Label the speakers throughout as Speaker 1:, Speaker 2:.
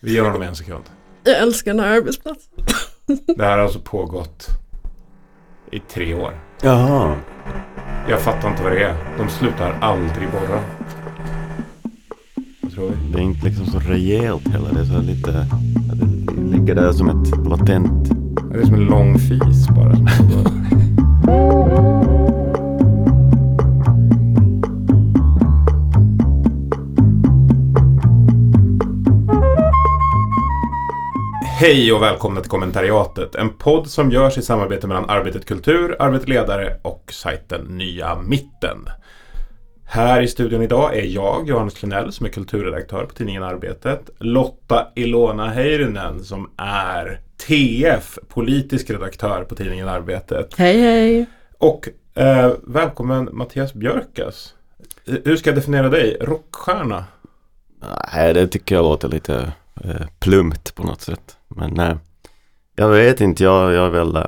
Speaker 1: Vi ger honom en sekund.
Speaker 2: Jag älskar den här arbetsplatsen.
Speaker 1: Det här har alltså pågått i tre år.
Speaker 3: Jaha.
Speaker 1: Jag fattar inte vad det är. De slutar aldrig borra. Vad tror vi?
Speaker 3: Det är inte liksom så rejält heller. Det är så lite... Det ligger där som ett latent...
Speaker 1: Det är som en lång fis bara. Hej och välkomna till kommentariatet. En podd som görs i samarbete mellan Arbetet Kultur, Arbetet Ledare och sajten Nya Mitten. Här i studion idag är jag, Johannes Klenell, som är kulturredaktör på tidningen Arbetet. Lotta Ilona Heyrinen som är TF, politisk redaktör på tidningen Arbetet.
Speaker 2: Hej hej.
Speaker 1: Och eh, välkommen Mattias Björkas. Hur ska jag definiera dig? Rockstjärna?
Speaker 3: Nej, det tycker jag låter lite eh, plumpt på något sätt. Men eh, jag vet inte, jag, jag är väl... Eh,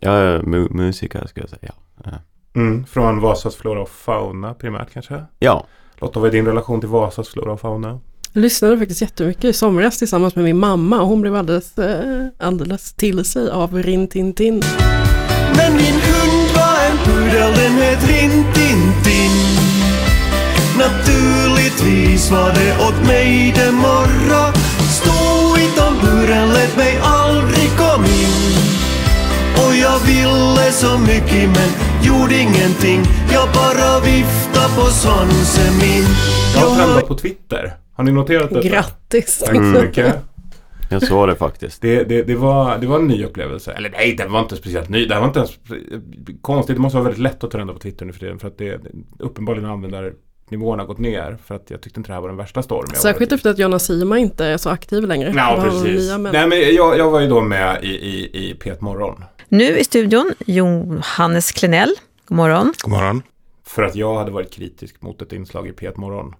Speaker 3: jag är mu musiker ska jag säga. Eh,
Speaker 1: Mm, från Vasas flora och fauna primärt kanske?
Speaker 3: ja.
Speaker 1: Lotta, vad är din relation till Vasas flora och fauna?
Speaker 2: Jag lyssnade faktiskt jättemycket i somras tillsammans med min mamma och hon blev alldeles, alldeles till sig av Rin Tin Tin.
Speaker 4: Men min hund var en pudel, den het Rintintin Naturligtvis var det åt mig det morra i tamburen, lät mig aldrig kom in Och jag ville så mycket men gjorde ingenting Jag bara vifta på svansen min
Speaker 1: Jag har trendat på Twitter. Har ni noterat detta?
Speaker 2: Grattis!
Speaker 1: Tack så mycket.
Speaker 3: Jag såg det faktiskt.
Speaker 1: Det, det, det, var, det var en ny upplevelse. Eller nej, den var inte speciellt ny. Det var inte ens konstigt. Det måste vara väldigt lätt att trenda på Twitter nu för tiden. För att det uppenbarligen användarnivån har gått ner. För att jag tyckte inte det här var den värsta storm jag
Speaker 2: Särskilt efter att Jonna Sima inte är så aktiv längre.
Speaker 1: Ja, precis. Nej, men jag, jag var ju då med i, i, i P1 Morgon.
Speaker 5: Nu i studion Johannes Klenell. God morgon.
Speaker 1: God morgon. För att jag hade varit kritisk mot ett inslag i P1 Morgon.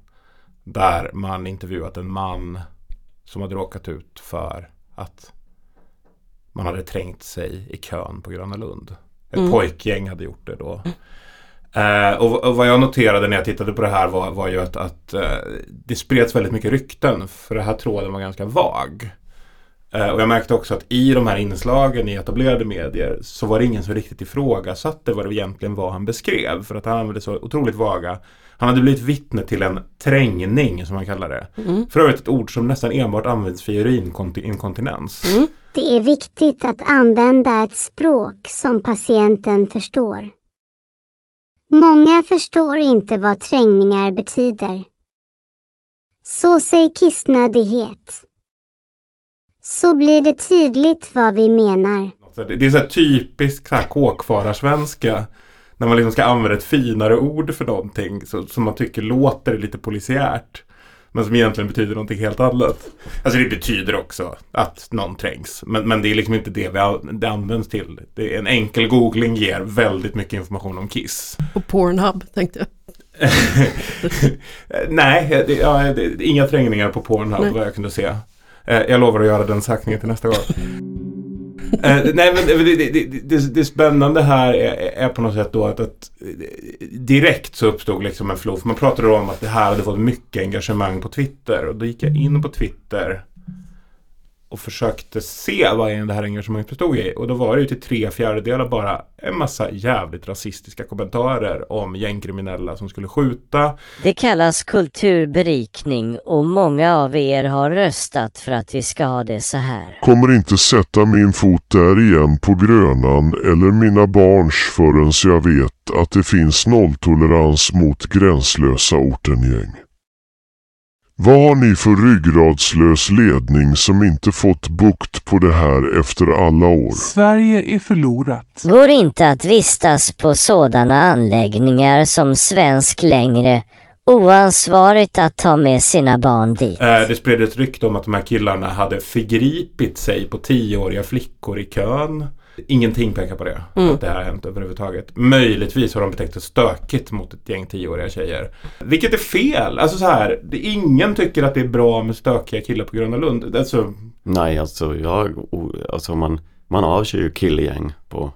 Speaker 1: Där man intervjuat en man som hade råkat ut för att man hade trängt sig i kön på Gröna Lund. Ett
Speaker 2: Mm.
Speaker 1: pojkgäng hade gjort det då. Eh, och, och vad jag noterade när jag tittade på det här var, var ju att, att eh, det spreds väldigt mycket rykten. För det här tråden var ganska vag. Eh, och jag märkte också att i de här inslagen i etablerade medier så var det ingen som riktigt ifrågasatte vad det egentligen var han beskrev. För att han använde så otroligt vaga. Han hade blivit vittne till en trängning som man kallar det.
Speaker 2: Mm.
Speaker 1: För övrigt ett ord som nästan enbart används för urininkontinens.
Speaker 6: Det är viktigt att använda ett språk som patienten förstår. Många förstår inte vad trängningar betyder. Så säg kissnödighet. Så blir det tydligt vad vi menar.
Speaker 1: Alltså, det det är så här typiskt så här kåkfararsvenska. När man liksom ska använda ett finare ord för någonting så, som man tycker låter lite polisiärt. Men som egentligen betyder någonting helt annat. Alltså det betyder också att någon trängs. Men, men det är liksom inte det vi an- det används till. Det en enkel googling ger väldigt mycket information om Kiss.
Speaker 2: Och Pornhub tänkte jag.
Speaker 1: Nej, det, ja, det, inga trängningar på Pornhub
Speaker 2: Nej.
Speaker 1: vad jag kunde se. Eh, jag lovar att göra den sökningen till nästa gång. Eh, nej men det, det, det, det, spännande här är, är på något sätt då att, att eh, direkt så uppstod liksom en flow. För man pratade då om att det här hade fått mycket engagemang på Twitter. Och då gick jag in på Twitter och försökte se vad det här engagemanget bestod i. Och då var det ju till tre fjärdedelar bara en massa jävligt rasistiska kommentarer om gängkriminella som skulle skjuta.
Speaker 7: Det kallas kulturberikning och många av er har röstat för att vi ska ha det så här.
Speaker 8: Kommer inte sätta min fot där igen på Grönan eller mina barns förrän jag vet att det finns nolltolerans mot gränslösa ortengäng. Vad har ni för ryggradslös ledning som inte fått bukt på det här efter alla år?
Speaker 9: Sverige är förlorat.
Speaker 7: Går inte att vistas på sådana anläggningar som svensk längre. Oansvarigt att ta med sina barn dit.
Speaker 1: Eh, det spred ett rykte om att de här killarna hade förgripit sig på tioåriga flickor i kön. Ingenting pekar på det.
Speaker 2: Mm.
Speaker 1: Att det här har hänt överhuvudtaget. Möjligtvis har de betett det stökigt mot ett gäng tioåriga tjejer. Vilket är fel. Alltså så här. Det, ingen tycker att det är bra med stökiga killar på Gröna Lund. Alltså,
Speaker 3: Nej, alltså jag... Alltså man, man avskyr ju killgäng på...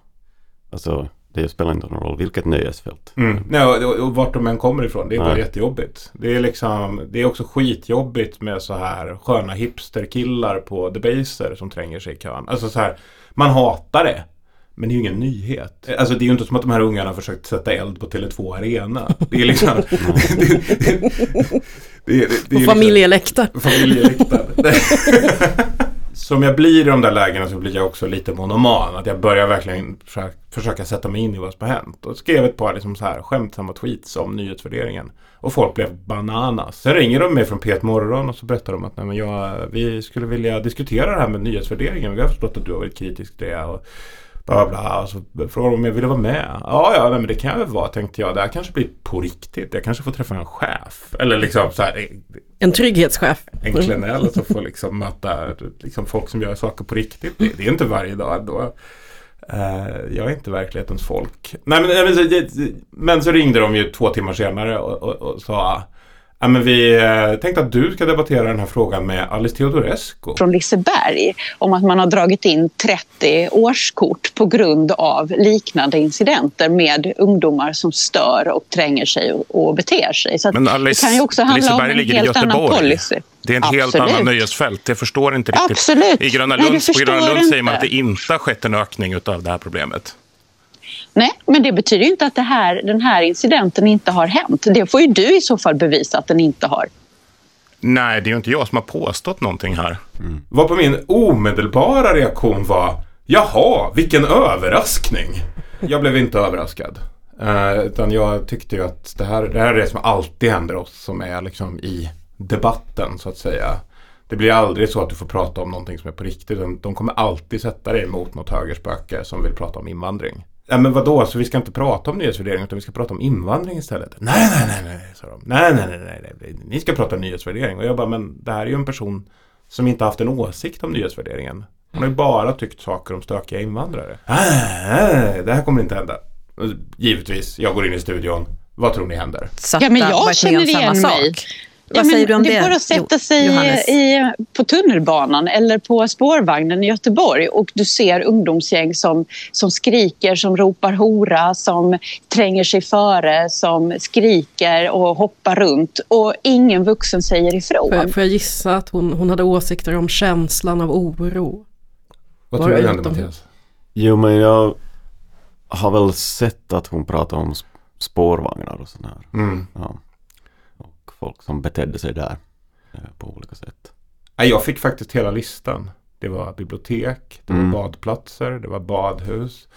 Speaker 3: Alltså det spelar inte någon roll vilket nöjesfält.
Speaker 1: Mm. Nej, och, och, och vart de än kommer ifrån. Det är bara
Speaker 3: Nej.
Speaker 1: jättejobbigt. Det är liksom, det är också skitjobbigt med så här sköna hipsterkillar på Debaser som tränger sig i kön. Alltså så här, man hatar det. Men det är ju ingen nyhet. Alltså det är ju inte som att de här ungarna har försökt sätta eld på Tele2 Arena. Det är liksom... det, det, det, det, det, det är
Speaker 2: Och
Speaker 1: ju
Speaker 2: familjeläktare.
Speaker 1: Som jag blir i de där lägena så blir jag också lite monoman. Att jag börjar verkligen försöka, försöka sätta mig in i vad som har hänt. Och skrev ett par liksom så här skämtsamma tweets om nyhetsvärderingen. Och folk blev bananas. Sen ringer de mig från P1 Morgon och så berättar de att Nej, men jag, vi skulle vilja diskutera det här med nyhetsvärderingen. Vi har förstått att du har varit kritisk till det. Och bla bla. Och så frågade de om jag ville vara med. Ja, ja, nej, men det kan jag väl vara tänkte jag. Det här kanske blir på riktigt. Jag kanske får träffa en chef. Eller liksom så här
Speaker 2: En trygghetschef.
Speaker 1: en klenell som får liksom möta liksom folk som gör saker på riktigt. Det, det är inte varje dag ändå. Eh, jag är inte verklighetens folk. Nej, men, men, så, men så ringde de ju två timmar senare och, och, och sa Ja, men vi eh, tänkte att du ska debattera den här frågan med Alice Teodorescu.
Speaker 10: från Liseberg om att man har dragit in 30 årskort på grund av liknande incidenter med ungdomar som stör och tränger sig och, beter sig. Så
Speaker 11: Men Alice,
Speaker 10: det kan ju också handla om
Speaker 11: Liseberg
Speaker 10: en
Speaker 11: ligger i
Speaker 10: helt annan
Speaker 11: Göteborg.
Speaker 10: policy.
Speaker 11: Det är en helt
Speaker 10: Absolut.
Speaker 11: annan nöjesfält. Jag förstår inte riktigt.
Speaker 10: Absolut.
Speaker 11: I Gröna
Speaker 10: Nej,
Speaker 11: Lund, på Gröna Lund säger man
Speaker 10: inte.
Speaker 11: att det inte har skett en ökning av det här problemet.
Speaker 10: Nej, men det betyder ju inte att det här, den här incidenten inte har hänt. Det får ju du i så fall bevisa att den inte har.
Speaker 11: Nej, det är ju inte jag som har påstått någonting här.
Speaker 1: Var på min omedelbara reaktion var Jaha, vilken överraskning. Jag blev inte överraskad. Eh, utan jag tyckte ju att det här, det här är det som alltid händer oss som är liksom i debatten så att säga. Det blir aldrig så att du får prata om någonting som är på riktigt. De kommer alltid sätta dig emot något högerspöke som vill prata om invandring. Ja men vadå, så vi ska inte prata om nyhetsvärdering utan vi ska prata om invandring istället? Nej, nej, nej, nej, sa de. Nej, nej, nej, nej, nej, ni ska prata nyhetsvärdering. Och jag bara, men det här är ju en person som inte haft en åsikt om nyhetsvärderingen. Hon har ju bara tyckt saker om stökiga invandrare. Nej, nej, nej, det här kommer inte hända. Givetvis, jag går in i studion. Vad tror ni händer?
Speaker 5: Satta
Speaker 10: Ja, men jag känner
Speaker 5: om samma
Speaker 10: igen
Speaker 5: sak. Vad
Speaker 10: Ja, men
Speaker 5: säger du om det,
Speaker 10: det bara att sätta sig i, på tunnelbanan eller på spårvagnen i Göteborg och du ser ungdomsgäng som, som skriker, som ropar hora, som tränger sig före, som skriker och hoppar runt och ingen vuxen säger
Speaker 2: Får
Speaker 10: ifrån.
Speaker 2: jag, får jag gissa att hon, hon hade åsikter om känslan av oro?
Speaker 1: Vad
Speaker 2: Var
Speaker 1: tror
Speaker 2: det
Speaker 1: du händer
Speaker 2: utom-
Speaker 1: Mattias?
Speaker 3: Jo, men jag har väl sett att hon pratar om sp- spårvagnar och sånt här.
Speaker 1: Mm.
Speaker 3: Ja. Folk som betedde sig där eh, på olika sätt.
Speaker 1: Jag fick faktiskt hela listan. Det var bibliotek, det var
Speaker 3: Mm.
Speaker 1: badplatser, det var badhus.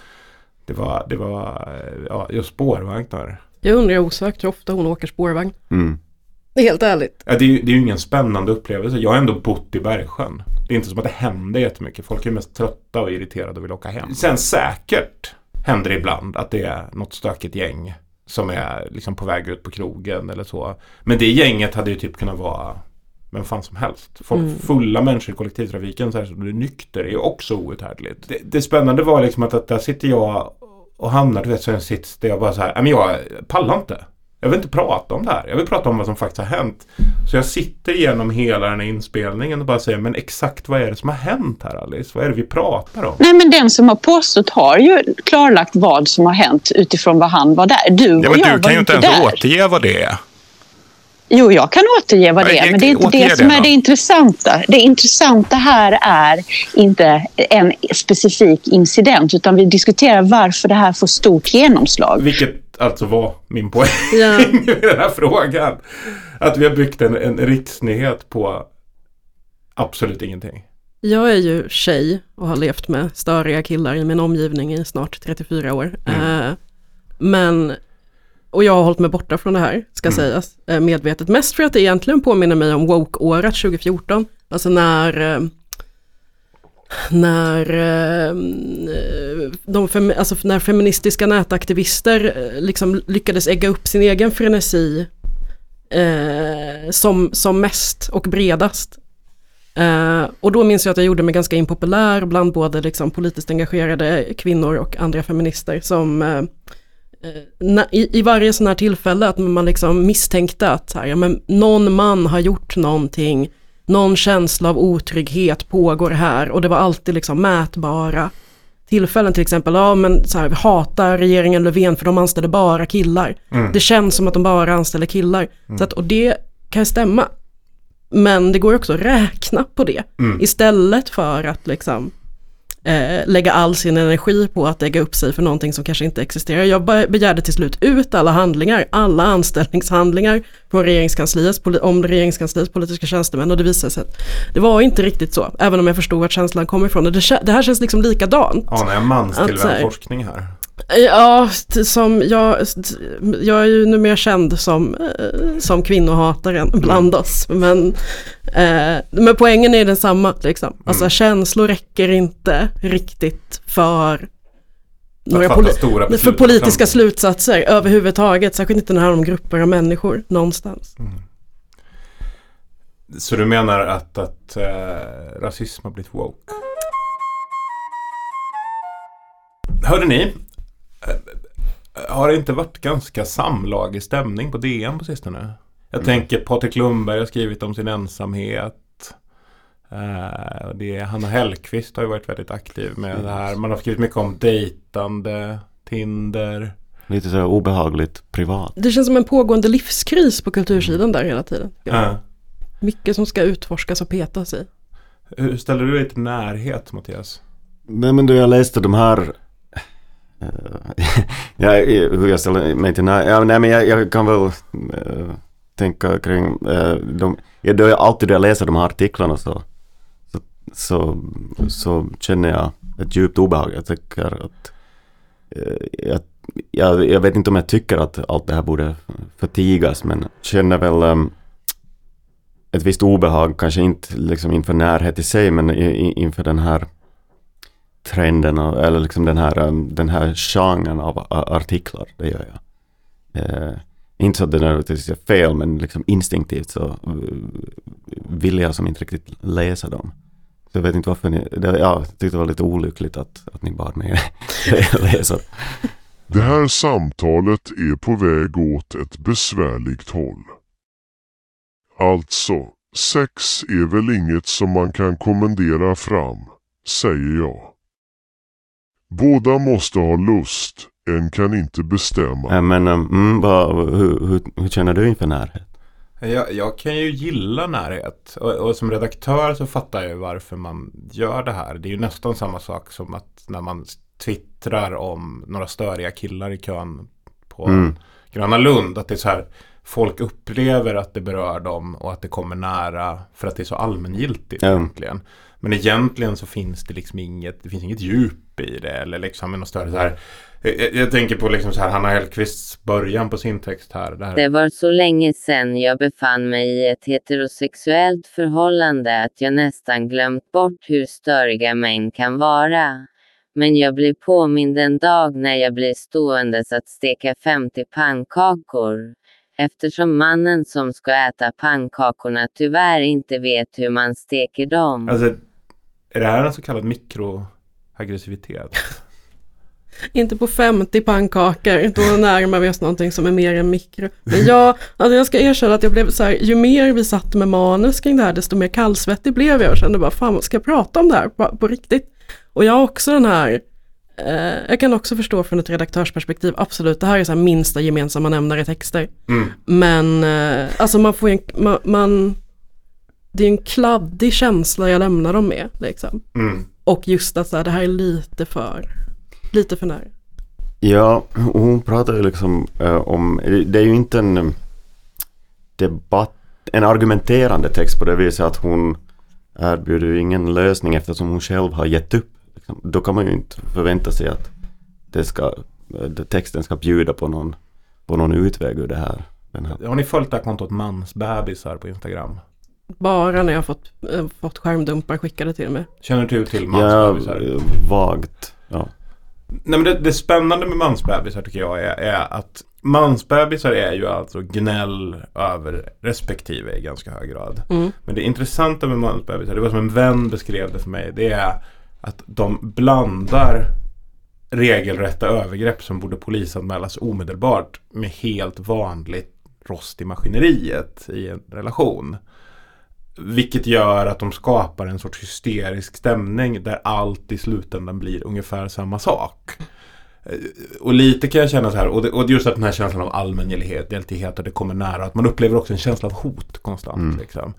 Speaker 1: Det var, det var eh, ja, just spårvagnar.
Speaker 2: Jag undrar osökt hur ofta hon åker spårvagn.
Speaker 3: Mm.
Speaker 2: Helt ärligt.
Speaker 1: Ja, det, är ju, det är ju ingen spännande upplevelse. Jag har ändå bott i Bergsjön. Det är inte som att det händer jättemycket. Folk är mest trötta och irriterade och vill åka hem. Sen säkert händer det ibland att det är något stökigt gäng som är liksom på väg ut på krogen eller så. Men det gänget hade ju typ kunnat vara vem fan som helst. Folk,
Speaker 2: Mm.
Speaker 1: Fulla människor i kollektivtrafiken så här, som du är nykter är ju också outhärdligt. Det, det spännande var liksom att, att där sitter jag och hamnar du vet så i en sits där jag bara så här, "Nej, men jag pallar inte. Jag vill inte prata om det här. Jag vill prata om vad som faktiskt har hänt. Så jag sitter igenom hela den här inspelningen och bara säger men exakt vad är det som har hänt här Alice? Vad är det vi pratar om?
Speaker 10: Nej, men den som har påstått har ju klarlagt vad som har hänt utifrån vad han var där. Du
Speaker 11: Ja,
Speaker 10: och
Speaker 11: men
Speaker 10: jag
Speaker 11: du kan ju inte ens
Speaker 10: där.
Speaker 11: återge vad det är.
Speaker 10: Jo, jag kan återge vad det
Speaker 11: Ja,
Speaker 10: är, men det är inte det som är det intressanta. Det intressanta här är inte en specifik incident, utan vi diskuterar varför det här får stort genomslag.
Speaker 1: Vilket alltså var min poäng
Speaker 2: Ja.
Speaker 1: i den här frågan. Att vi har byggt en, en riksnyhet på absolut ingenting.
Speaker 2: Jag är ju tjej och har levt med störiga killar i min omgivning i snart 34 år. Eh, men, och jag har hållit mig borta från det här, ska sägas, eh, medvetet. Mest för att det egentligen påminner mig om woke-året 2014. Alltså när, eh, när, ehm, de fem, alltså när feministiska nätaktivister eh, liksom lyckades ägga upp sin egen frenesi eh, som, som mest och bredast. Eh, och då minns jag att jag gjorde mig ganska impopulär bland både liksom, politiskt engagerade kvinnor och andra feminister som eh, eh na- i, i varje sån här tillfälle att man liksom misstänkte att här, ja, men någon man har gjort någonting, någon känsla av otrygghet pågår här och det var alltid liksom mätbara tillfällen till exempel, ja men så här, hatar regeringen Löfven för de anställer bara killar.
Speaker 1: Mm.
Speaker 2: Det känns som att de bara anställer killar. Så att, och det kan stämma. Men det går också att räkna på det.
Speaker 1: Mm.
Speaker 2: Istället för att liksom eh, lägga all sin energi på att lägga upp sig för någonting som kanske inte existerar. Jag be- begärde till slut ut alla handlingar, alla anställningshandlingar från regeringskansliets, om regeringskansliets politiska tjänstemän och det visade sig att det var inte riktigt så, även om jag förstod vart känslan kom ifrån. Och det, det här känns liksom likadant.
Speaker 1: Anar jag manstillvänd forskning här?
Speaker 2: Ja, som jag, jag är ju numera känd som, eh, som kvinnohataren bland oss. Men, eh, men poängen är densamma. Liksom. Alltså känslor räcker inte riktigt för några poli- för politiska slutsatser överhuvudtaget. Särskilt inte när det handlar om grupper av människor någonstans.
Speaker 1: Så du menar att, att eh, rasism har blivit woke? Hörde ni? Eh, Har det inte varit ganska samlagig stämning på DN på sistone? Jag tänker Patrik Lundberg har skrivit om sin ensamhet. Och det är, Hanna Hellquist har ju varit väldigt aktiv med det här. Man har skrivit mycket om dejtande, Tinder.
Speaker 3: Lite så obehagligt privat.
Speaker 2: Det känns som en pågående livskris på kultursidan där hela tiden.
Speaker 1: Eh,
Speaker 2: Mycket som ska utforskas och petas i.
Speaker 1: hur ställer du dig till närhet Mattias?
Speaker 3: Nej men då jag läste de här Eh, ja, hur jag ställer mig till när, ja, nej men jag, jag kan väl äh, tänka kring äh, de, ja, då jag alltid när jag läser de här artiklarna så, så, så, så känner jag ett djupt obehag. Jag tycker att äh, jag, jag, jag vet inte om jag tycker att allt det här borde förtigas men känner väl um, ett visst obehag, kanske inte liksom inför närhet i sig men i, i, inför den här trenden eller liksom den här, um, den här genren av uh, artiklar, det gör jag. Eh, inte så att det nödvändigtvis är fel men liksom instinktivt så uh, vill jag som inte riktigt läsa dem. Så jag vet inte varför ni, det, ja, jag tyckte det var lite olyckligt att, att ni bad mig läsa.
Speaker 8: Det här samtalet är på väg åt ett besvärligt håll. Alltså, sex är väl inget som man kan kommendera fram, säger jag. Båda måste ha lust, en kan inte bestämma.
Speaker 3: Eh, men um, mm, vad, hur, hur, hur känner du inför närhet?
Speaker 1: Jag, jag kan ju gilla närhet och, och som redaktör så fattar jag ju varför man gör det här. Det är ju nästan samma sak som att när man twittrar om några störiga killar i kön på
Speaker 3: Mm.
Speaker 1: Gröna Lund. Att det är så här, folk upplever att det berör dem och att det kommer nära för att det är så allmängiltigt
Speaker 3: Ja.
Speaker 1: egentligen. Men egentligen så finns det liksom inget, det finns inget djup i det eller liksom något större så här. Jag, jag tänker på liksom så här Hanna Hellquists början på sin text här. Där.
Speaker 12: Det var så länge sedan jag befann mig i ett heterosexuellt förhållande att jag nästan glömt bort hur störiga män kan vara. Men jag blir påmind en dag när jag blir ståendes att steka 50 pannkakor. Eftersom mannen som ska äta pannkakorna tyvärr inte vet hur man steker dem.
Speaker 1: Alltså, är det här en så kallad mikroaggressivitet?
Speaker 2: Inte på 50 pannkakor, då närmar vi oss någonting som är mer än mikro. Men jag, alltså jag ska erkänna att jag blev så här, ju mer vi satt med manus kring det här, desto mer kallsvettig blev jag och kände bara, fan ska jag prata om det här på, på riktigt? Och jag har också den här, eh, jag kan också förstå från ett redaktörsperspektiv, absolut, det här är så här minsta gemensamma nämnare i texter.
Speaker 1: Mm.
Speaker 2: Men eh, alltså man får ju en, man, man, det är en kladdig känsla jag lämnar dem med. Liksom.
Speaker 1: Mm.
Speaker 2: Och just att så här, det här är lite för, lite för nära.
Speaker 3: Ja, hon pratar ju liksom eh, om, det är ju inte en eh, debatt, en argumenterande text på det viset att hon erbjuder ju ingen lösning eftersom hon själv har gett upp. Liksom. Då kan man ju inte förvänta sig att det ska, eh, texten ska bjuda på någon, på någon utväg ur det här. Den här.
Speaker 1: Har ni följt det här kontot mansbebisar på Instagram?
Speaker 2: Bara när jag fått, äh, fått skärmdumpar skickade till mig.
Speaker 1: Känner du till
Speaker 3: Ja,
Speaker 1: mansbebisar?
Speaker 3: eh, vagt. Ja.
Speaker 1: Nej men det, det spännande med mansbebisar tycker jag är, är att mansbebisar är ju alltså gnäll över respektive i ganska hög grad.
Speaker 2: Mm.
Speaker 1: Men det intressanta med mansbebisar, det var som en vän beskrev det för mig, det är att de blandar regelrätta övergrepp som borde polisanmälas omedelbart med helt vanligt rost i maskineriet i en relation. Vilket gör att de skapar en sorts hysterisk stämning där allt i slutändan blir ungefär samma sak. Eh, Och lite kan jag känna så här, och, det, och just att den här känslan av allmängiltighet, och det kommer nära. Att man upplever också en känsla av hot konstant.
Speaker 3: Mm.
Speaker 1: Liksom.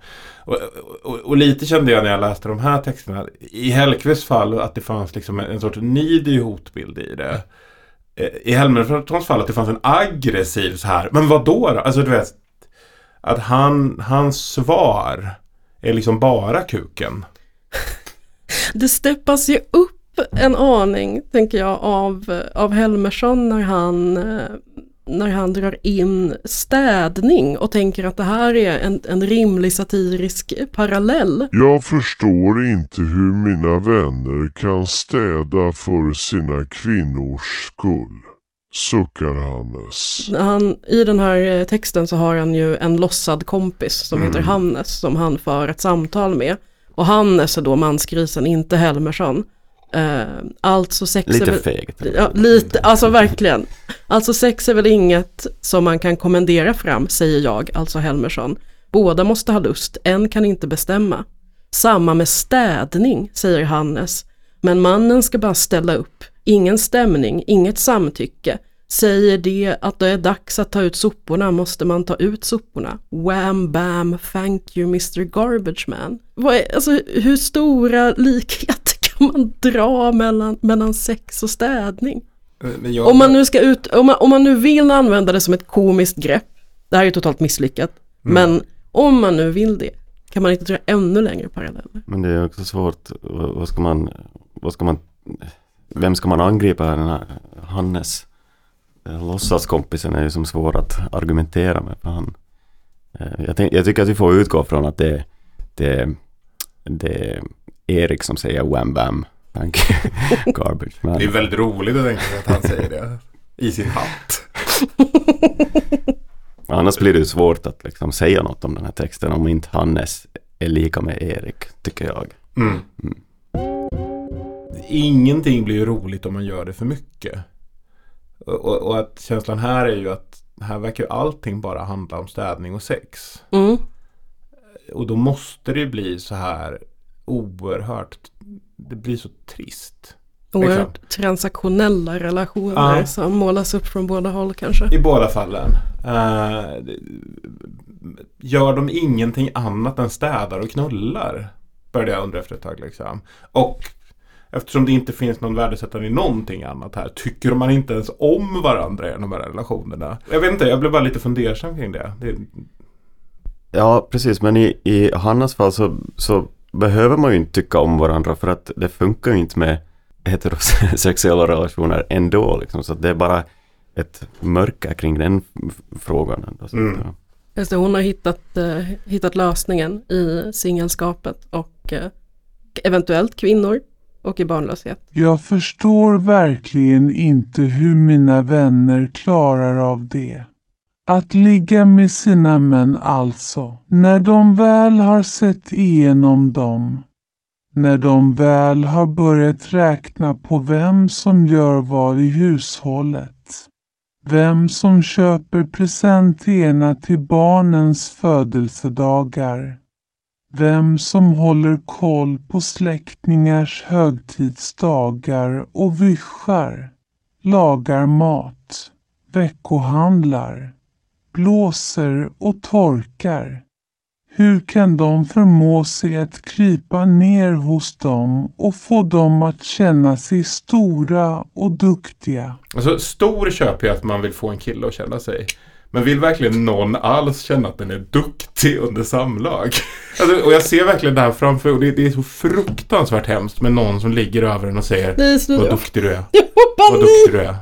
Speaker 1: Och, och, och lite kände jag när jag läste de här texterna, i Hellqvists fall, att det fanns liksom en, en sorts nidig hotbild i det. Eh, I Helmerssons fall att det fanns en aggressiv så här, men vad då? då? Alltså du vet, att han, hans svar är liksom bara kuken.
Speaker 2: Det steppas ju upp en aning, tänker jag, av, av Helmersson när han, eh, när han drar in städning och tänker att det här är en, en rimlig satirisk parallell.
Speaker 8: Jag förstår inte hur mina vänner kan städa för sina kvinnors skull, suckar Hannes.
Speaker 2: Han, I den här eh, texten så har han ju en lossad kompis som heter Hannes som han för ett samtal med. Och Hannes är då mansgrisen, inte Helmersson. Eh, alltså sex
Speaker 3: Lite
Speaker 2: är väl,
Speaker 3: fegt.
Speaker 2: Ja, lite, alltså verkligen. Alltså sex är väl inget som man kan kommendera fram, säger jag, alltså Helmersson. Båda måste ha lust, en kan inte bestämma. Samma med städning, säger Hannes. Men mannen ska bara ställa upp, ingen stämning, inget samtycke. Säger det att det är dags att ta ut soporna måste man ta ut soporna. Wham bam, thank you Mr Garbage Man. Vad är, alltså, hur stora likheter kan man dra mellan, mellan sex och städning?
Speaker 1: Men jag-
Speaker 2: Om man nu ska ut, om man, om man nu vill använda det som ett komiskt grepp, det här är ju totalt misslyckat,
Speaker 3: Mm.
Speaker 2: men om man nu vill det, kan man inte dra ännu längre paralleller?
Speaker 3: Men det är också svårt, vad vad ska man, vad ska man, vem ska man angripa? Den här Hannes, eh, låtsaskompisen är ju som svår att argumentera med. För han, eh, jag, tänk, jag tycker att vi får utgå från att det, det, det är Erik som säger wham bam, thank you, garbage man.
Speaker 1: Det är väldigt roligt att tänka att han säger det. I sin hatt.
Speaker 3: Annars blir det ju svårt att liksom säga något om den här texten om inte Hannes är lika med Erik, tycker jag.
Speaker 1: Mm. Ingenting blir ju roligt om man gör det för mycket. Och, och, att känslan här är ju att här verkar ju allting bara handla om städning och sex.
Speaker 2: Mm.
Speaker 1: Och då måste det bli så här oerhört, det blir så trist. Liksom.
Speaker 2: Oerhört transaktionella relationer
Speaker 1: Ja.
Speaker 2: som målas upp från båda håll kanske.
Speaker 1: I båda fallen. Det- gör de ingenting annat än städar och knullar? Började jag undra efter ett tag liksom. Och eftersom det inte finns någon värdesättande i någonting annat här. Tycker man inte ens om varandra i de här relationerna? Jag vet inte, jag blev bara lite fundersam kring det. det
Speaker 3: Ja, precis. Men i, i Hannas fall så, så behöver man ju inte tycka om varandra för att det funkar ju inte med heterosexuella relationer ändå. Liksom. Så det är bara ett mörker kring den frågan. ändå. Så,
Speaker 1: Mm.
Speaker 3: ja.
Speaker 2: Just det, hon har hittat, eh, hittat lösningen i singelskapet och eh, eventuellt kvinnor och i barnlöshet.
Speaker 9: Jag förstår verkligen inte hur mina vänner klarar av det. Att ligga med sina män alltså, när de väl har sett igenom dem. När de väl har börjat räkna på vem som gör vad i hushållet. Vem som köper presenterna till barnens födelsedagar. Vem som håller koll på släktingars högtidsdagar och vyschar, lagar mat, veckohandlar, blåser och torkar. Hur kan de förmå sig att krypa ner hos dem och få dem att känna sig stora och duktiga?
Speaker 1: Alltså stor köper ju att man vill få en kille att känna sig. Men vill verkligen någon alls känna att den är duktig under samlag? Alltså, och jag ser verkligen det här framför och det, det är så fruktansvärt hemskt med någon som ligger över en och säger
Speaker 2: så-
Speaker 1: Vad duktig du är. Vad duktig du är.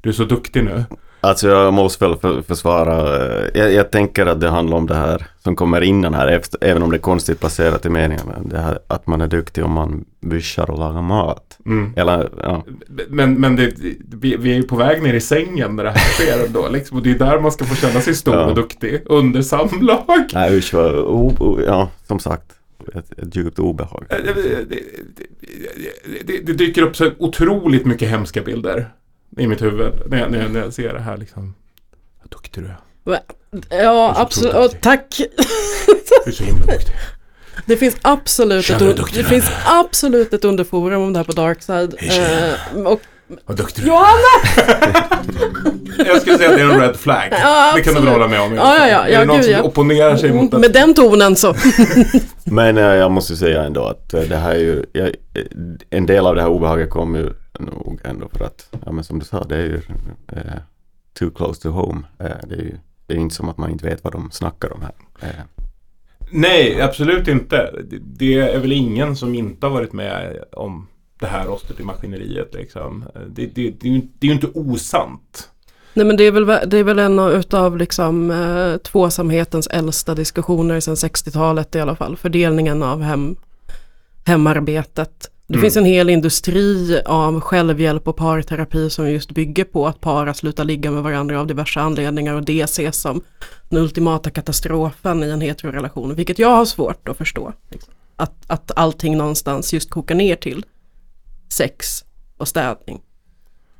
Speaker 1: Du är så duktig nu.
Speaker 3: Alltså jag måste väl för, försvara, eh, jag, jag tänker att det handlar om det här som kommer innan här, efter, även om det är konstigt placerat i meningen, men det här att man är duktig om man vyschar och lagar mat.
Speaker 1: Mm.
Speaker 3: Eller, ja.
Speaker 1: Men, men det, vi, vi är ju på väg ner i sängen när det här sker ändå. Liksom, och det är där man ska få känna sig stor
Speaker 3: Ja.
Speaker 1: och duktig. Under samlag.
Speaker 3: Nej usch vad, o, o, ja som sagt, ett, ett djupt obehag.
Speaker 1: Det, det, det, det, det dyker upp så otroligt mycket hemska bilder i mitt huvud när jag, när jag, när jag ser det här liksom. Vad duktig du är.
Speaker 2: Ja, absolut. Tack.
Speaker 1: Du är så himla duktig.
Speaker 2: Det finns absolut ett,
Speaker 1: du
Speaker 2: un- det finns absolut ett underforum om det här på Darkside. Eh, och
Speaker 1: Vad duktig du är.
Speaker 2: Johanna!
Speaker 1: Jag skulle säga att det är en red flag.
Speaker 2: Ja,
Speaker 1: det kan du väl hålla med om?
Speaker 2: Ja, ja, ja,
Speaker 1: är
Speaker 2: ja,
Speaker 1: det någon
Speaker 2: gud,
Speaker 1: som
Speaker 2: ja.
Speaker 1: opponerar sig mot
Speaker 2: Mm,
Speaker 1: att...
Speaker 2: Med den tonen så.
Speaker 3: Men eh, jag måste säga ändå att eh, det här är ju, jag, eh, en del av det här obehaget kommer ju nog ändå för att, ja men som du sa, det är ju eh, too close to home. Eh, det är ju det är inte som att man inte vet vad de snackar om här.
Speaker 1: Nej, absolut inte. Det- är väl ingen som inte har varit med om det här rostet i maskineriet liksom. Det, det, det, är ju, det är ju inte osant.
Speaker 2: Nej men det är väl, det är väl en av- utav liksom eh, tvåsamhetens äldsta diskussioner sedan 60-talet i alla fall. Fördelningen av hem, hemarbetet. Det
Speaker 1: Mm.
Speaker 2: finns en hel industri av självhjälp och parterapi som just bygger på att para slutar ligga med varandra av diverse anledningar och det ses som den ultimata katastrofen i en heterorelation. Vilket jag har svårt att förstå. Att, att allting någonstans just kokar ner till sex och städning.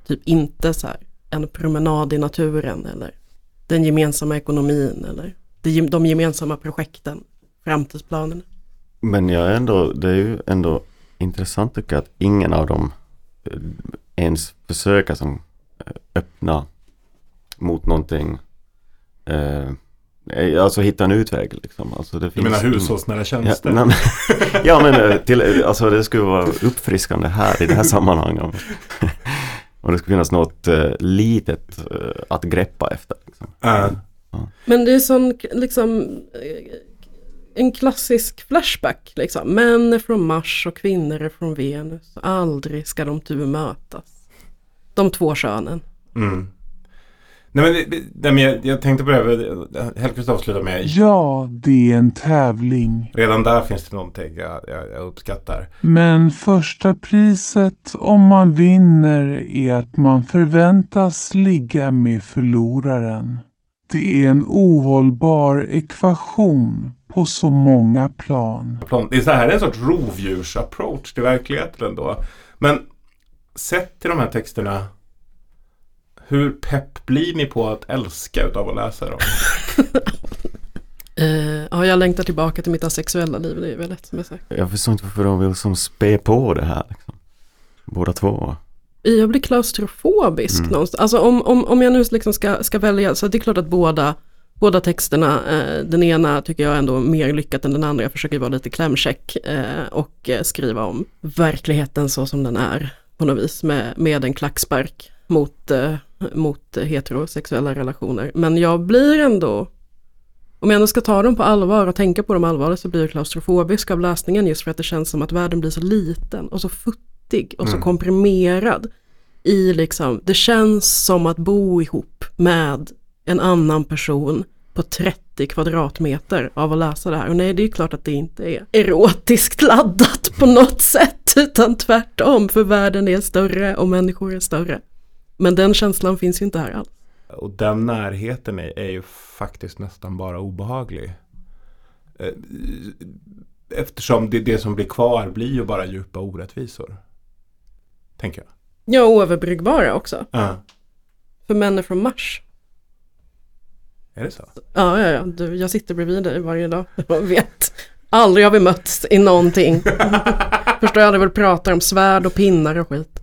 Speaker 2: Typ inte så här en promenad i naturen eller den gemensamma ekonomin eller de, gemensamma projekten, framtidsplanerna.
Speaker 3: Men jag är ändå, det är ju ändå intressant tycker jag att ingen av dem eh, ens försöker som eh, öppna mot någonting eh, eh, Alltså hitta en utväg liksom. Alltså det
Speaker 1: Du
Speaker 3: finns
Speaker 1: menar
Speaker 3: ing-
Speaker 1: hushållsnära tjänster?
Speaker 3: Ja, nej, men, ja men till, alltså det skulle vara uppfriskande här i det här sammanhanget. Om, om det skulle finnas något eh, litet eh, att greppa efter. Liksom.
Speaker 1: Ja.
Speaker 2: Men det är sån liksom en klassisk flashback liksom. Män är från Mars och kvinnor är från Venus. Aldrig ska de tu mötas. De två könen.
Speaker 1: Mm. Nej men, nej, men jag, jag tänkte på det här, Hellkvist avslutar med
Speaker 9: Ja, det är en tävling.
Speaker 1: Redan där finns det någonting jag, jag, jag uppskattar.
Speaker 9: Men första priset om man vinner är att man förväntas ligga med förloraren. Det är en ohållbar ekvation på så många plan.
Speaker 1: Det är så här en sorts rovdjursapproach till verkligheten ändå. Men sett till de här texterna, hur pepp blir ni på att älska utav att läsa dem?
Speaker 2: Eh, ja, jag längtar tillbaka till mitt asexuella liv. Det är väl lätt som jag sagt.
Speaker 3: Jag förstår inte varför de vill som spä på det här. Liksom. Båda två.
Speaker 2: Jag blir klaustrofobisk
Speaker 3: Mm.
Speaker 2: någonstans. Alltså om, om, om jag nu liksom ska, ska välja, så det är klart att båda, båda texterna, eh, den ena tycker jag ändå mer lyckat än den andra. Jag försöker vara lite klämkäck eh, och eh, skriva om verkligheten så som den är på något vis med, med en klackspark mot, mot heterosexuella relationer. Men jag blir ändå, om jag ändå ska ta dem på allvar och tänka på dem allvarligt så blir jag klaustrofobisk av läsningen just för att det känns som att världen blir så liten och så futtig och så
Speaker 1: Mm.
Speaker 2: komprimerad. I liksom, det känns som att bo ihop med en annan person på 30 kvadratmeter av att läsa det här. Och nej, det är ju klart att det inte är erotiskt laddat på något sätt, utan tvärtom, för världen är större och människor är större. Men den känslan finns ju inte här alls.
Speaker 1: Och den närheten är, är ju faktiskt nästan bara obehaglig. Eh, Eftersom det, det som blir kvar blir ju bara djupa orättvisor. Tänker jag.
Speaker 2: Ja, oöverbryggbara också.
Speaker 1: Ja.
Speaker 2: För män är från Mars.
Speaker 1: Är det så?
Speaker 2: Ja, ja, ja. Du, jag sitter bredvid dig varje dag. Jag vet. Aldrig har vi mötts i någonting. Förstår jag, det väl pratar om svärd och pinnar och skit.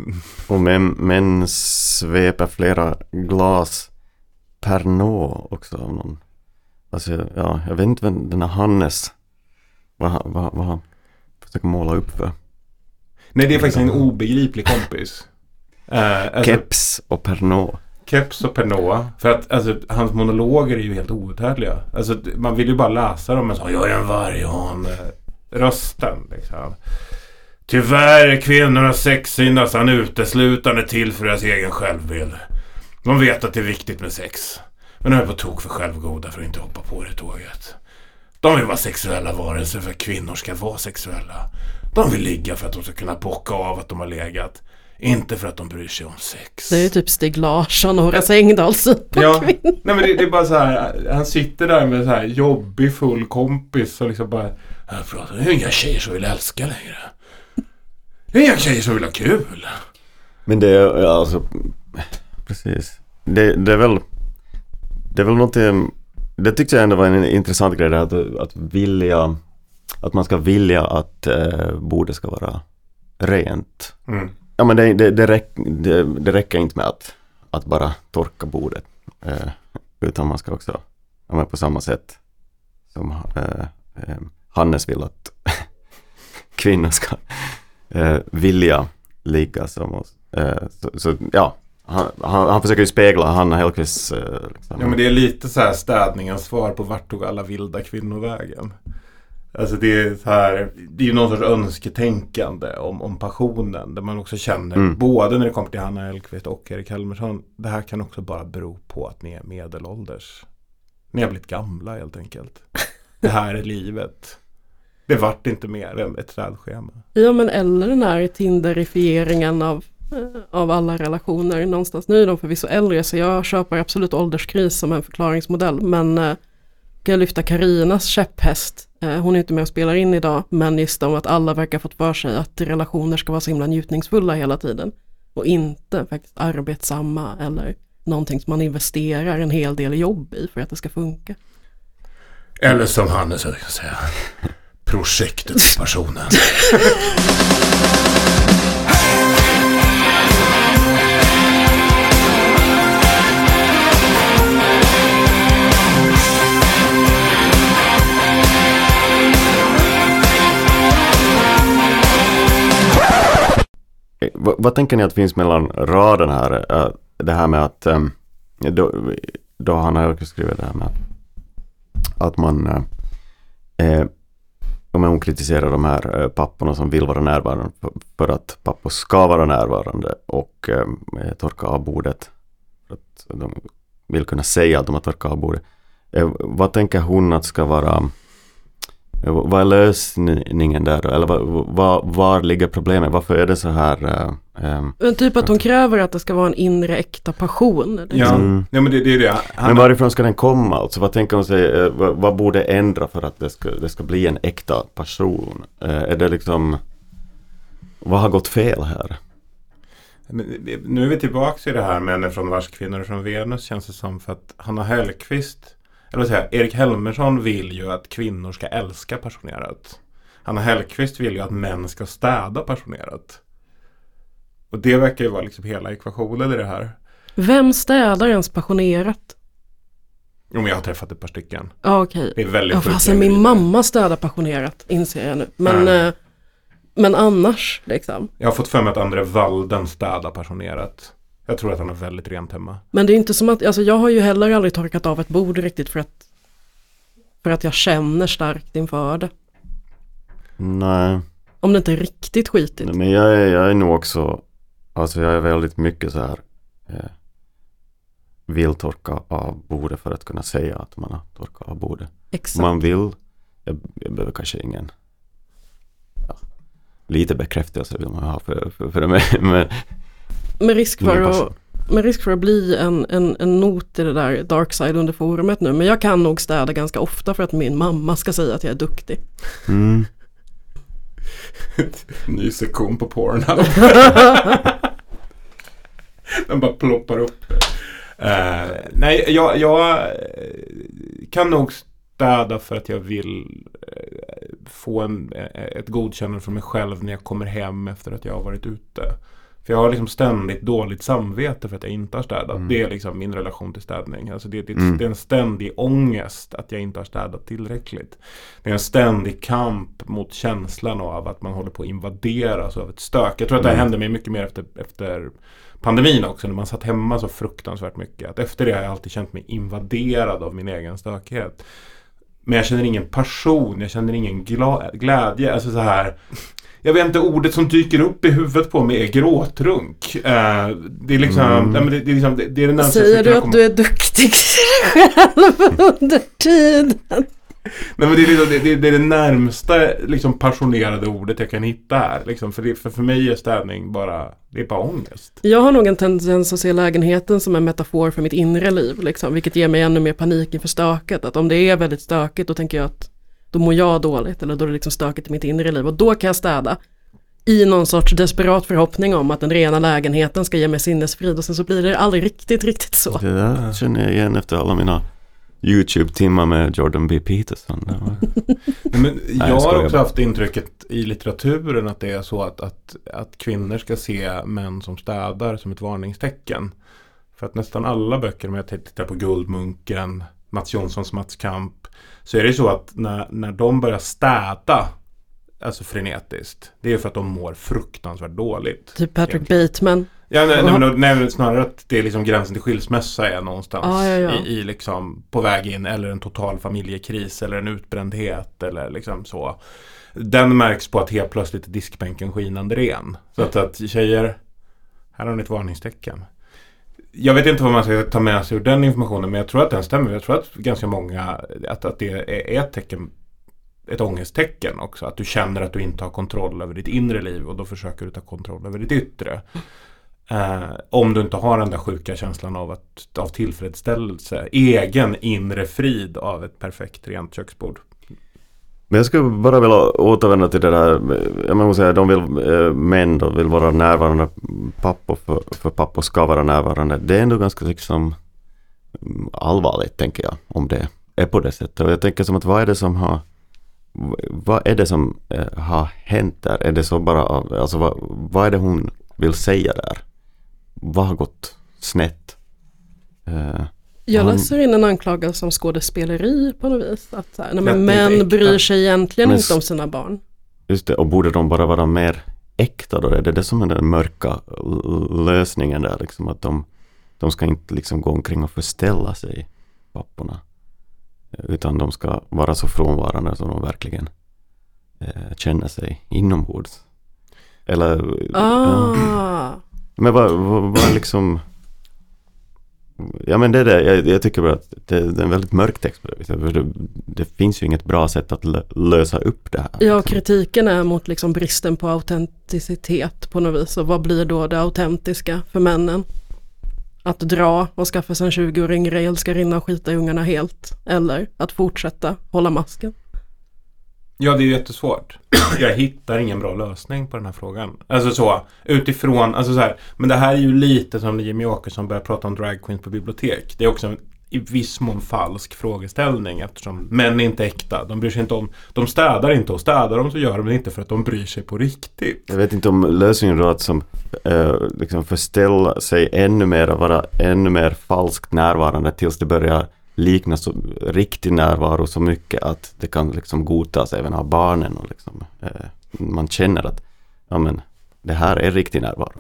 Speaker 3: Och män, män sveper flera glas Pernod också av någon. Alltså, ja, jag vet inte vem den här Hannes, vad, han- vad, vad han försöker måla upp för.
Speaker 1: Nej, det är faktiskt en obegriplig kompis. Eh, alltså,
Speaker 3: Keps och Pernod.
Speaker 1: Keps och Pernod. För att alltså, hans monologer är ju helt outhärdliga. Alltså, man vill ju bara läsa dem Men så jag är en varghane rösten liksom. Tyvärr är kvinnornas sexsyn nästan uteslutande till för deras egen självbild. De vet att det är viktigt med sex. Men de är på tok för självgoda för att inte hoppa på det tåget. De vill vara sexuella varelser för att kvinnor ska vara sexuella. De vill ligga för att de ska kunna bocka av att de har legat. Inte för att de bryr sig om sex.
Speaker 2: Det är ju typ Stig Larsson och Horace Engdahl syn på
Speaker 1: Ja,
Speaker 2: kvinnor.
Speaker 1: nej men det, det är bara så här. Han sitter där med så här jobbig full kompis och liksom bara. Jag pratar, det är inga tjejer som vill älska längre. Det är inga tjejer som vill ha kul.
Speaker 3: Men det är ja, alltså, precis. Det, det är väl, det är väl någonting, det tyckte jag ändå var en intressant grej där, att, att vilja att man ska vilja att eh, bordet ska vara rent.
Speaker 1: Mm.
Speaker 3: Ja men det, det, det, räck, det, det räcker inte med att, att bara torka bordet. Eh, utan man ska också, ja, men på samma sätt som eh, eh, Hannes vill att kvinnor ska eh, vilja ligga som oss. Eh, så, så ja, han, han, han försöker ju spegla Hanna Hellquists... Eh, liksom.
Speaker 1: Ja men det är lite så här städningens svar på vart tog alla vilda kvinnor vägen. Alltså det är så här, det är ju någon sorts önsketänkande om, om passionen. Där man också känner,
Speaker 3: Mm.
Speaker 1: både när det kommer till Hanna Hellquist och Erik Helmersson. Det här kan också bara bero på att ni är medelålders. Ni har blivit gamla helt enkelt. Det här är livet. Det vart inte mer än ett städschema.
Speaker 2: Ja men eller den här tinderifieringen av, eh, av alla relationer någonstans. Nu är de förvisso äldre så jag köper absolut ålderskris som en förklaringsmodell. Men kan jag lyfta Karinas käpphäst. Eh, hon är inte med och spelar in idag men just om att alla verkar fått för sig att relationer ska vara så himla njutningsfulla hela tiden. Och inte faktiskt arbetsamma eller någonting som man investerar en hel del jobb i för att det ska funka.
Speaker 1: Eller som Hannes brukar säga. Projektet är
Speaker 3: Vad, vad tänker ni att finns mellan raderna här? Äh, det här med att ähm, då, då han har också skrivit det här med att, man äh, äh, eh, om hon kritiserar de här papporna som vill vara närvarande för, att pappor ska vara närvarande och eh, torka av bordet. För att de vill kunna säga att de har torkat av bordet. Eh, vad tänker hon att ska vara vad är lösningen där då? Eller vad, vad, var ligger problemet? Varför är det så här? ehm,
Speaker 2: Men typ att hon kräver att det ska vara en inre äkta passion. liksom.
Speaker 1: Ja,
Speaker 3: Mm.
Speaker 1: ja men det, det är det. Han,
Speaker 3: Men varifrån ska den komma? Alltså, vad tänker hon sig? eh, Vad, vad borde ändra för att det ska, det ska bli en äkta passion? Eh, är det liksom... Vad har gått fel här?
Speaker 1: Men Nu är vi tillbaka i det här Män är från Mars, kvinnor från Venus känns det som. För att Hanna Hellquist, eller jag, Erik Helmersson vill ju att kvinnor ska älska passionerat. Hanna Hellquist vill ju att män ska städa passionerat. Och det verkar ju vara liksom hela ekvationen i det här.
Speaker 2: Vem städar ens passionerat?
Speaker 1: Jo, men jag har träffat ett par stycken.
Speaker 2: Ja okej.
Speaker 1: Det är väldigt
Speaker 2: Ja
Speaker 1: sjukt
Speaker 2: fastän min mamma städar passionerat inser jag nu. Men, eh, men annars liksom.
Speaker 1: Jag har fått för mig att André Walden städar passionerat. Jag tror att han har väldigt rent hemma.
Speaker 2: Men det är inte som att, alltså jag har ju heller aldrig torkat av ett bord riktigt för att för att jag känner starkt inför det.
Speaker 3: Nej,
Speaker 2: Om det inte är riktigt skitigt.
Speaker 3: nej, men jag är, jag är nog också... Alltså jag är väldigt mycket så här... Eh, vill torka av bordet för att kunna säga att man har torkat av bordet.
Speaker 2: Exakt.
Speaker 3: Man vill... Jag, jag behöver kanske ingen... Ja, lite bekräftelse vill man ha för, för, för det. Men, men
Speaker 2: Med risk för att, med risk för att bli en, en, en not i det där dark side under forumet nu. Men jag kan nog städa ganska ofta för att min mamma ska säga att jag är duktig.
Speaker 3: mm,
Speaker 1: Ny sektion på Pornhub. Den bara ploppar upp. Eh, nej, jag, jag eh, kan nog städa för att jag vill eh, få en, ett godkännande från mig själv när jag kommer hem efter att jag har varit ute. För jag har liksom ständigt dåligt samvete för att jag inte har städat.
Speaker 3: Mm.
Speaker 1: Det är liksom min relation till städning. Alltså det, det,
Speaker 3: Mm.
Speaker 1: det är en ständig ångest att jag inte har städat tillräckligt. Det är en ständig kamp mot känslan av att man håller på att invaderas av ett stök. Jag tror att det här
Speaker 3: Mm.
Speaker 1: hände mig mycket mer efter, efter pandemin också. När man satt hemma så fruktansvärt mycket. Att efter det har jag alltid känt mig invaderad av min egen stökighet. Men jag känner ingen passion, jag känner ingen glädje. Alltså så här. Jag vet inte, ordet som dyker upp i huvudet på mig är gråtrunk. Eh, det är liksom,
Speaker 3: Mm.
Speaker 1: nej, men det, det är liksom, det, det är närmaste
Speaker 2: Säger du att
Speaker 1: komma-
Speaker 2: du är duktig själv under tiden?
Speaker 1: Nej men det är, liksom, det, det, det är det närmsta liksom, passionerade ordet jag kan hitta här. Liksom, för, det, för, för mig är städning bara, det är bara ångest.
Speaker 2: Jag har nog en tendens att se lägenheten som en metafor för mitt inre liv, liksom, vilket ger mig ännu mer panik inför stöket. Att om det är väldigt stökigt då tänker jag att då mår jag dåligt eller då är det liksom stökigt i mitt inre liv och då kan jag städa. I någon sorts desperat förhoppning om att den rena lägenheten ska ge mig sinnesfrid och sen så blir det aldrig riktigt, riktigt så.
Speaker 3: det där känner jag igen efter alla mina YouTube-timmar med Jordan B. Peterson.
Speaker 1: Nej, men jag har
Speaker 3: skojar
Speaker 1: också
Speaker 3: bara.
Speaker 1: haft intrycket i litteraturen att det är så att, att, att kvinnor ska se män som städar som ett varningstecken. För att nästan alla böcker, om jag tittar på Guldmunken, Mats Jonssons Mats Kamp, så är det så att när, när de börjar städa, alltså frenetiskt, det är för att de mår fruktansvärt dåligt.
Speaker 2: Typ Patrick Bateman.
Speaker 1: Ja, nej, nej, men, nej, snarare att det är liksom gränsen till skilsmässa är någonstans
Speaker 2: Ja, ja, ja.
Speaker 1: I, i liksom på väg in eller en total familjekris eller en utbrändhet eller liksom så. Den märks på att helt plötsligt är diskbänken skinande ren. Så att, att tjejer, här har ni ett varningstecken. Jag vet inte vad man ska ta med sig ur den informationen men jag tror att den stämmer. Jag tror att ganska många, att, att det är ett tecken ett ångesttecken också. Att du känner att du inte har kontroll över ditt inre liv och då försöker du ta kontroll över ditt yttre. Eh, om du inte har den där sjuka känslan av, att, av tillfredsställelse, egen inre frid av ett perfekt rent köksbord.
Speaker 3: Men jag skulle bara vilja återvända till det där, jag måste säga, de vill, eh, män då vill vara närvarande, pappor för, för pappor ska vara närvarande. Det är ändå ganska liksom mm, allvarligt tänker jag, om det är på det sättet. Och jag tänker som att vad är det som har, vad är det som eh, har hänt där? Är det så bara, alltså vad, vad är det hon vill säga där? Vad har gått snett? Eh,
Speaker 2: jag
Speaker 3: han-
Speaker 2: läser in en anklagelse om skådespeleri på något vis. Att så här, nej, men män bryr sig egentligen
Speaker 3: Men
Speaker 2: inte om sina barn.
Speaker 3: Just det, och borde de bara vara mer äkta då? Är det det som är den mörka lösningen där liksom? Att de, de ska inte liksom gå omkring och förställa sig, papporna. Utan de ska vara så frånvarande som de verkligen eh, känner sig inombords. Eller...
Speaker 2: Ah.
Speaker 3: Ja. Men vad, vad, vad liksom... Ja men det är det, jag, jag tycker bara att det, det är en väldigt mörk text. på det viset, för Det, det finns ju inget bra sätt att lö, lösa upp det här.
Speaker 2: Ja, kritiken är mot liksom bristen på autenticitet på något vis. Och vad blir då det autentiska för männen? Att dra och skaffa sig en 20-åring älskarinna och skita i ungarna helt. Eller att fortsätta hålla masken.
Speaker 1: Ja, det är jättesvårt. Jag hittar ingen bra lösning på den här frågan. Alltså så, utifrån, alltså så här, men det här är ju lite som när Jimmy Åkesson börjar prata om drag queens på bibliotek. Det är också en i viss mån falsk frågeställning eftersom män är inte äkta. De bryr sig inte om, de städar inte och städar de så gör de det inte för att de bryr sig på riktigt.
Speaker 3: Jag vet inte om lösningen då att som, eh, liksom förställa sig ännu mer och vara ännu mer falskt närvarande tills det börjar likna så, riktig närvaro så mycket att det kan liksom godtas även av barnen och liksom, eh, man känner att ja men det här är riktig närvaro.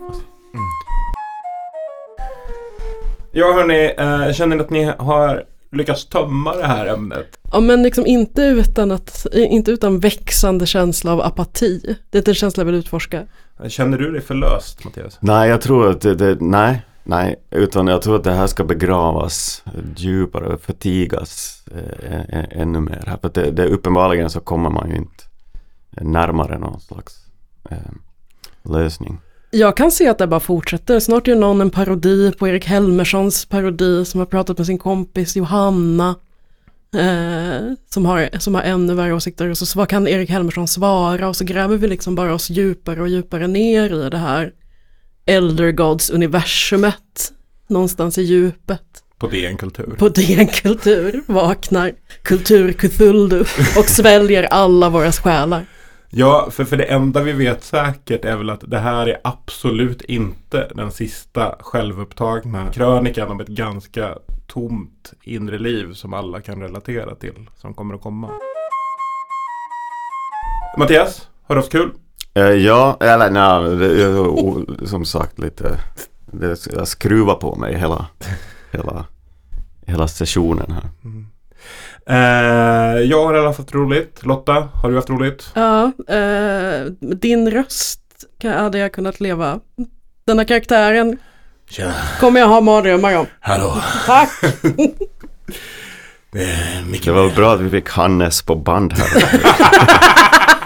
Speaker 1: Ja hörni, eh, känner ni att ni har lyckats tömma det här ämnet?
Speaker 2: Ja men liksom inte utan, att, inte utan växande känsla av apati. Det är en känsla jag vill utforska.
Speaker 1: Känner du dig förlöst Mattias?
Speaker 3: Nej, jag tror att det, det nej, nej, utan jag tror att det här ska begravas djupare, förtigas eh, ä- ännu mer. För det, det uppenbarligen så kommer man ju inte närmare någon slags eh, lösning.
Speaker 2: Jag kan se att det bara fortsätter. Snart gör någon en parodi på Erik Helmerssons parodi som har pratat med sin kompis Johanna. Eh, som, har, som har ännu värre åsikter. Och så, så vad kan Erik Helmersson svara? Och så gräver vi liksom bara oss djupare och djupare ner i det här Elder Gods universumet. Någonstans i djupet.
Speaker 1: På DN Kultur.
Speaker 2: På DN Kultur vaknar Kultur Cthulhu och sväljer alla våra själar.
Speaker 1: Ja, för, för det enda vi vet säkert är väl att det här är absolut inte den sista självupptagna krönikan om ett ganska tomt inre liv som alla kan relatera till som kommer att komma. Mattias, har du haft kul?
Speaker 3: Eh, ja, eller nej, det som sagt lite, det, jag skruvar på mig hela, hela, hela sessionen här.
Speaker 1: Eh, jag har i alla fall haft roligt. Lotta, har du haft roligt?
Speaker 2: Ja, eh, din röst hade jag kunnat leva. Den här karaktären
Speaker 1: Tjena.
Speaker 2: kommer jag ha mardrömmar om.
Speaker 1: Hallå.
Speaker 2: Tack!
Speaker 3: Det var bra att vi fick Hannes på band här.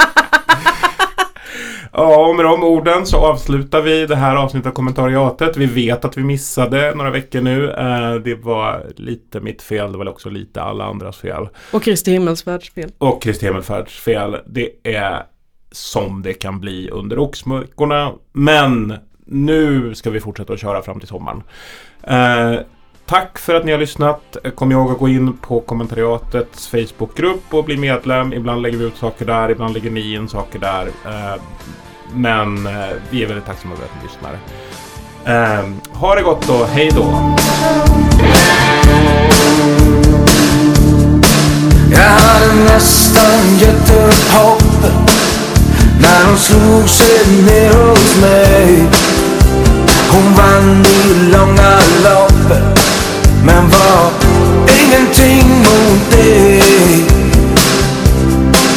Speaker 1: Ja, och med de orden så avslutar vi det här avsnittet av kommentariatet. Vi vet att vi missade några veckor nu. Eh, Det var lite mitt fel, det var också lite alla andras fel.
Speaker 2: Och Kristi himmelsfärds fel.
Speaker 1: Och Kristi Himmelfärds fel. Det är som det kan bli under oxmörkorna. Men nu ska vi fortsätta att köra fram till sommaren. Eh, tack för att ni har lyssnat. Kom ihåg att gå in på kommentariatets Facebookgrupp och bli medlem. Ibland lägger vi ut saker där, ibland lägger ni in saker där. Eh, men eh, vi är väldigt tacksamma över att ni lyssnar. Eh, ha det gott och hej då!
Speaker 13: Jag hade nästan gett upp hoppet när hon slog sig ner hos mig. Hon vann i långa loppet men var ingenting mot det.